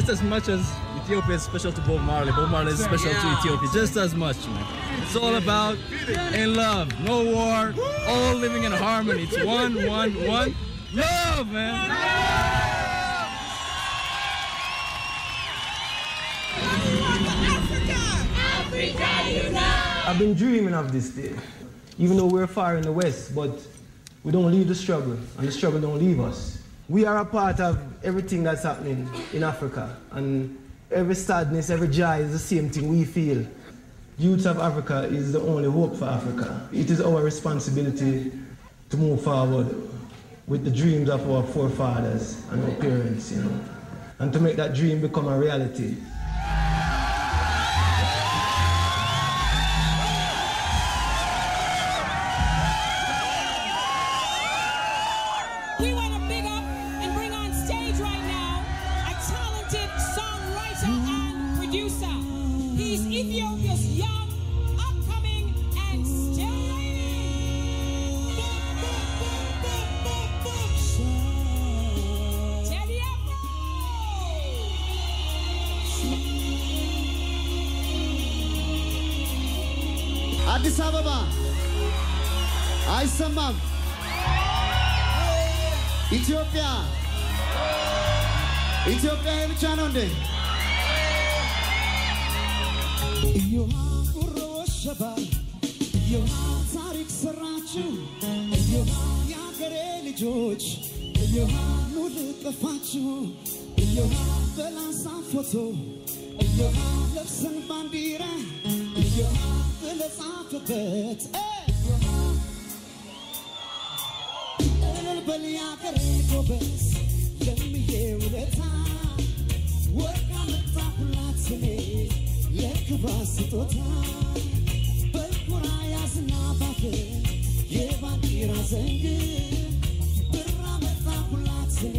Just as much as Ethiopia is special to Bob Marley, Bob Marley is special to Ethiopia. Just as much, man. It's all about in love, no war, all living in harmony. It's one, one, one. Love, man. I've been dreaming of this day, even though we're far in the west, but we don't leave the struggle, and the struggle don't leave us. We are a part of everything that's happening in Africa, and every sadness, every joy is the same thing we feel. Youth of Africa is the only hope for Africa. It is our responsibility to move forward with the dreams of our forefathers and our parents, you know, and to make that dream become a reality. በላሳ ፎቶ እዮሃ ለብሰን ባንዲራ እዮሃ ብለጻፍበት እልል የአገሬ ጎበዝ ለምዬ ውለታ ወርቅ አመጣሁላት እኔ ለክብሯ ስጦታ በኩራ ያዝና ባፍ የባንዲራ ዘንግ ብር አመጣሁላት እኔ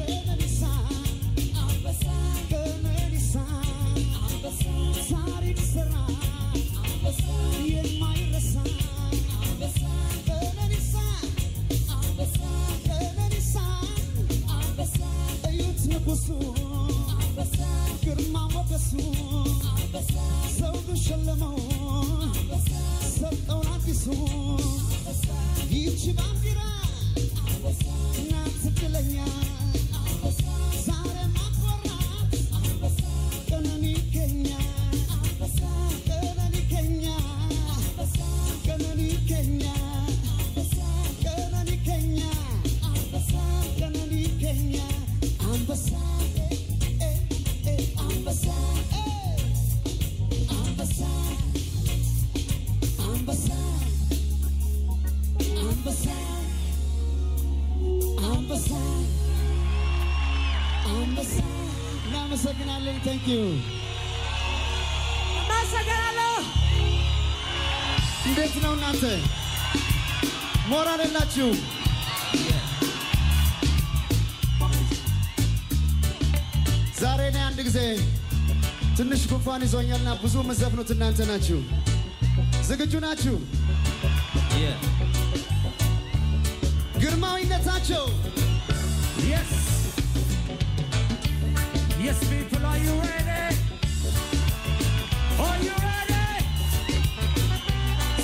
ጉንፋን ይዞኛልና ብዙ የምዘፍኑት እናንተ ናችሁ። ዝግጁ ናችሁ? ግርማዊነታቸው Yes. Yes, people, are you ready? Are you ready?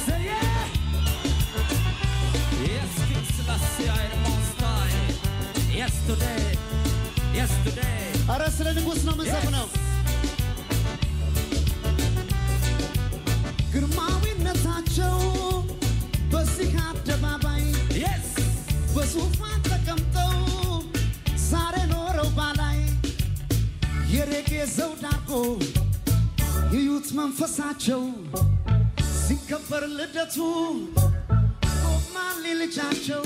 Say yeah. Yes, King Selassie, I am on style. Yesterday, yesterday. አረ ስለ ንጉሥ ነው የምንዘፍነው። በዙፋን ተቀምጠው ዛሬ ኖረው ባላይ የሬጌ ዘውድ አርጎ የዩት መንፈሳቸው ሲከበር ልደቱ ማርሌ ልጃቸው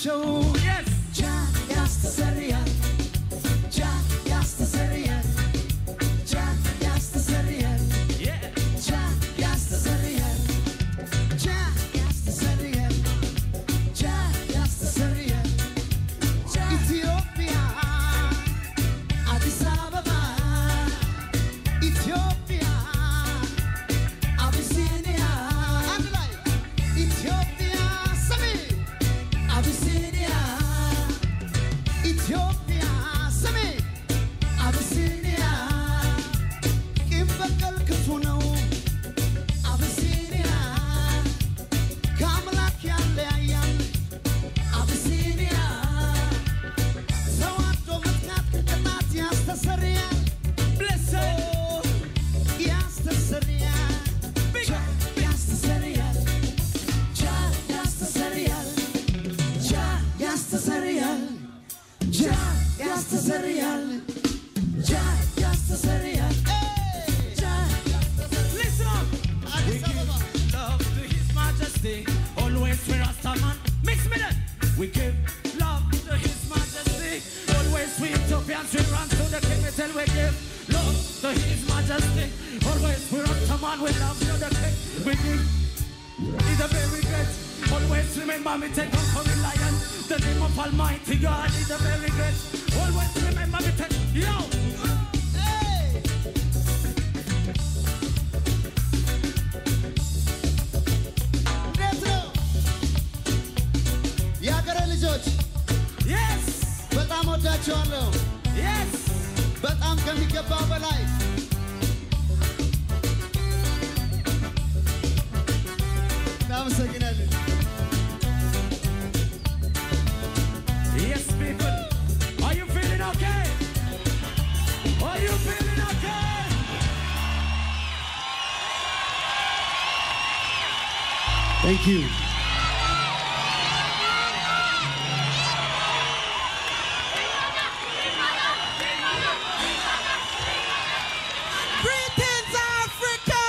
show Thank you. Africa!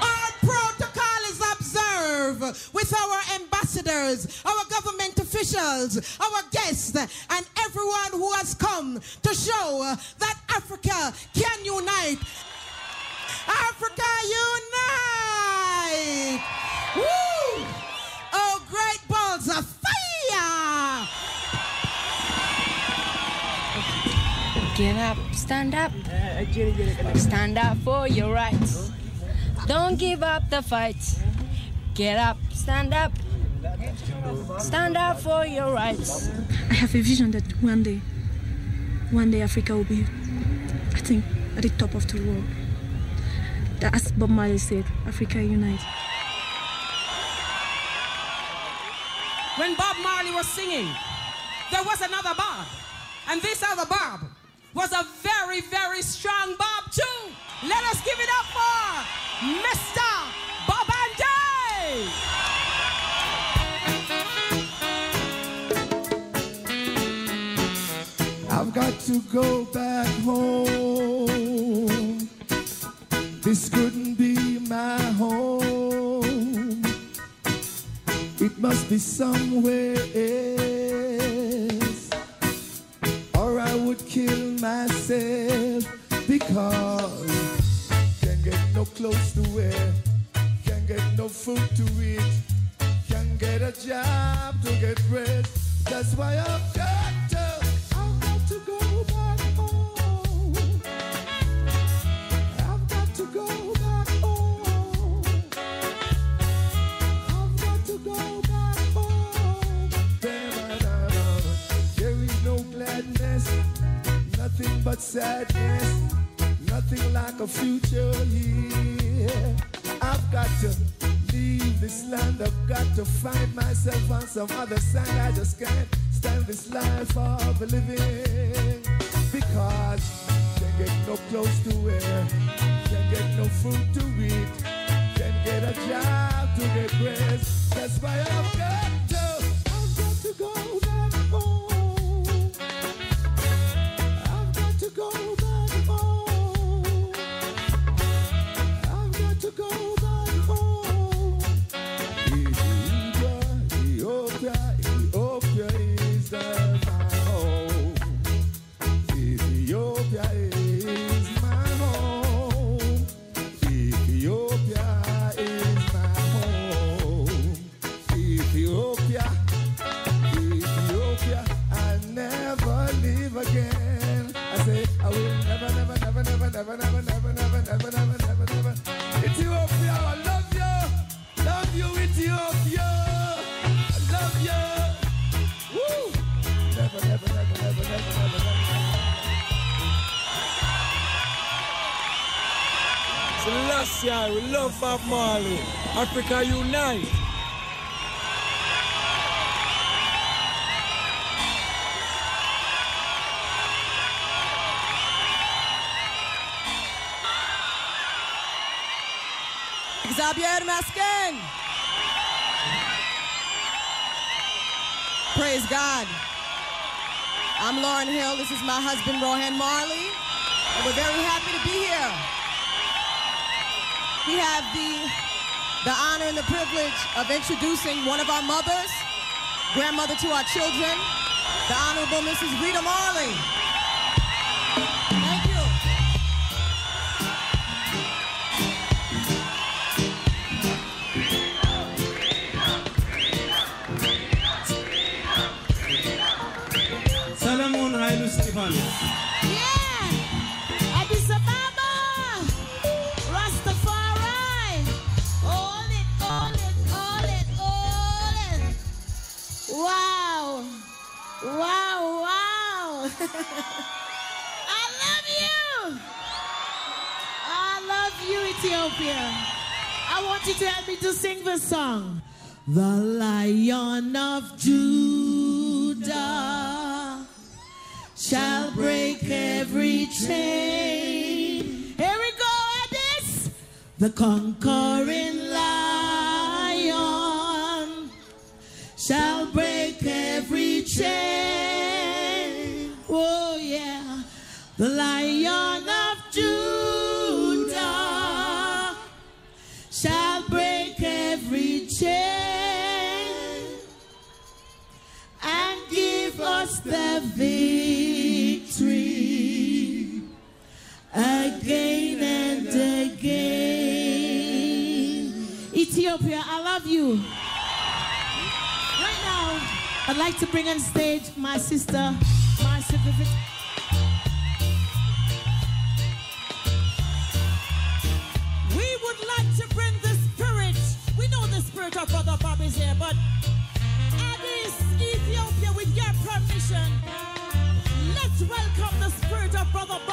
All protocol is observed with our ambassadors, our government officials, our guests, and everyone who has come to show that Africa can unite. Africa unite! Woo! Oh, great balls of fire! Get up, stand up. Stand up for your rights. Don't give up the fight. Get up, stand up. Stand up for your rights. I have a vision that one day, one day Africa will be, I think, at the top of the world. That, as Bob Marley said, Africa unite. When Bob Marley was singing, there was another Bob. And this other Bob was a very, very strong Bob, too. Let us give it up for Mr. Bob Andy. I've got to go back home. This couldn't be my home. Must be somewhere else. Or I would kill myself because can't get no clothes to wear, can't get no food to eat, can't get a job to get rest. That's why I've got to, I've got to go back home. I've got to go gladness, nothing but sadness, nothing like a future here. I've got to leave this land, I've got to find myself on some other side. I just can't stand this life of living because can't get no clothes to wear, can't get no food to eat, can't get a job to get rest. That's why I've got Selassie, we love Bob Marley. Africa unite. Xavier Masken. Praise God. I'm Lauryn Hill. This is my husband, Rohan Marley. And we're very happy to be here. We have the, the honor and the privilege of introducing one of our mothers, grandmother to our children, the Honorable Mrs. Rita Marley. Thank you. Ethiopia! I want you to help me to sing this song. The Lion of Judah shall break every chain. Here we go, Addis. The conquering lion shall break every chain. Love you. Right now, I'd like to bring on stage my sister, my certificate. We would like to bring the spirit. We know the spirit of Brother Bob is here, but Addis, Ethiopia, with your permission, let's welcome the spirit of Brother Bob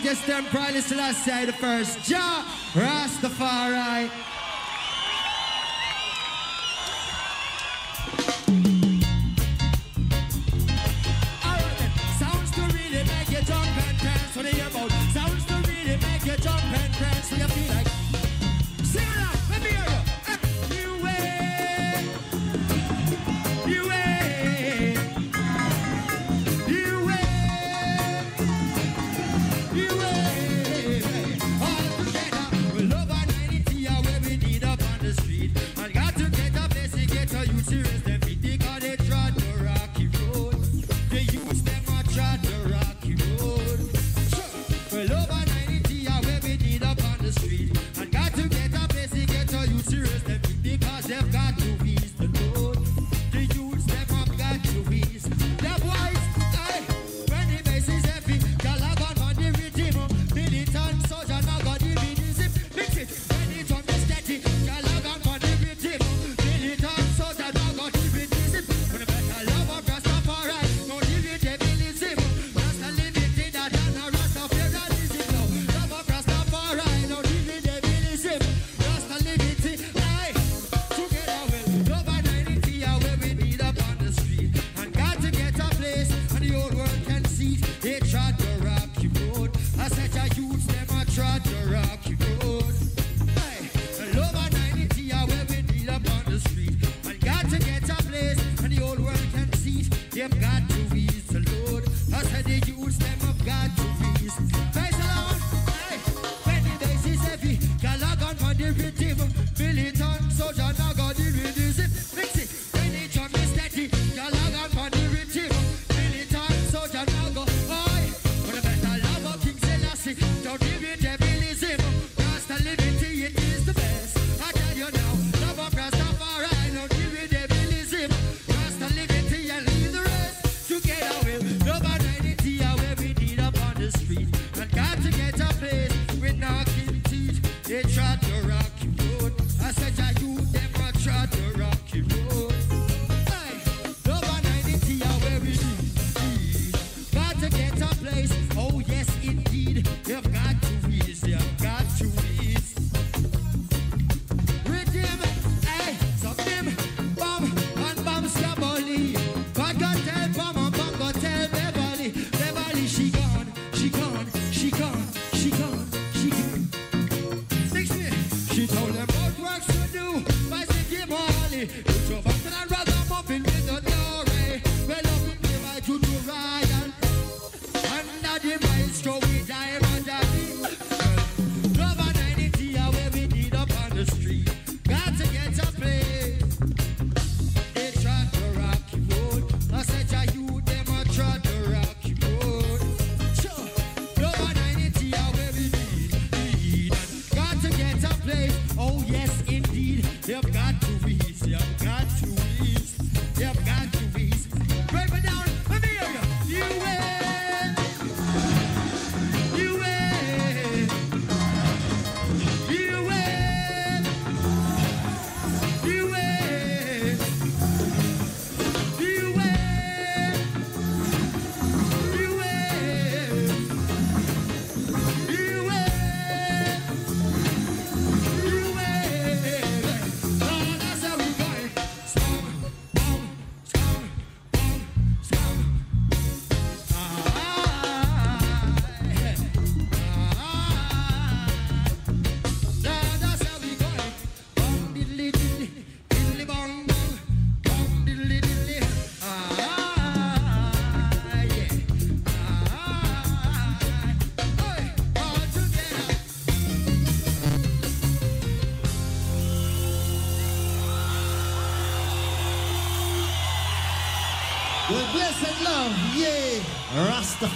And Prime Selassie the First, Jah Rastafari.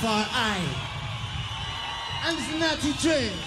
Rastafari. And it's Train. violence.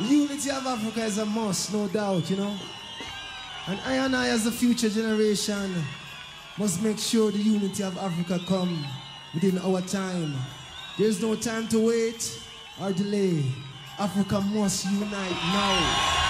Unity of Africa is a must, no doubt, you know. And I and I, as the future generation, must make sure the unity of Africa come within our time. There's no time to wait or delay. Africa must unite now.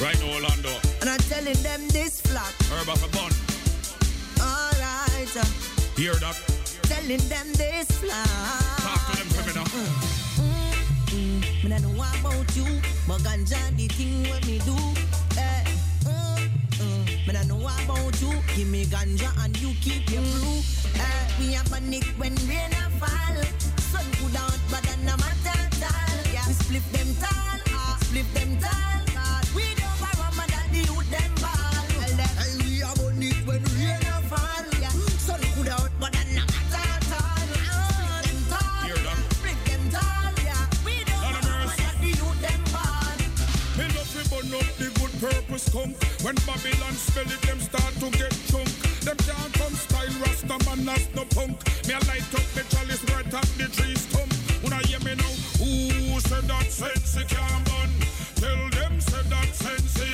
Right now, Orlando. And I'm telling them this flat. Herb of a bun. Alright. Hear that? Telling them this flat. Talk to them, criminal. Mm, mm, I know about you, but ganja the thing what me do. eh? Mmm, mm, man, I know about you. Give me ganja and you keep your mm-hmm. blue. Eh, we a panic when rain a fall. Sun put out, but that no matter at all. Yeah. We split them tall, ah, split them tall. When Babylon spell it, them start to get drunk. Them can't come style Rasta man no punk. Me I light up the chalice right up the tree stump. I hear me now? Who said that sense it can't burn? Tell them said that sense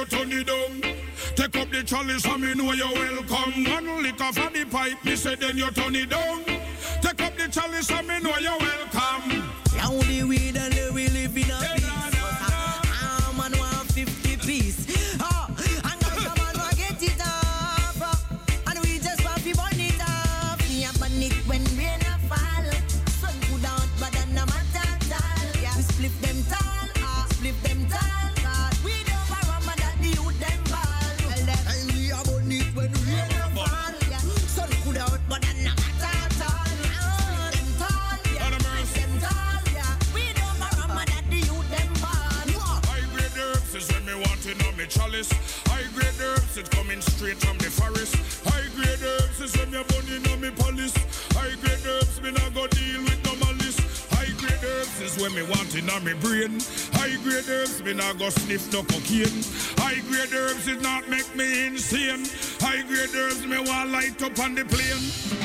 you turn it down. Take up the chalice, I me know you're welcome. One lick off of the pipe, me say then you turn it down. Take up the chalice, I me know you're welcome. inna me brain. High grade herbs, me nah go sniff no cocaine. High grade herbs did not make me insane. High grade herbs, me want light up on the plane.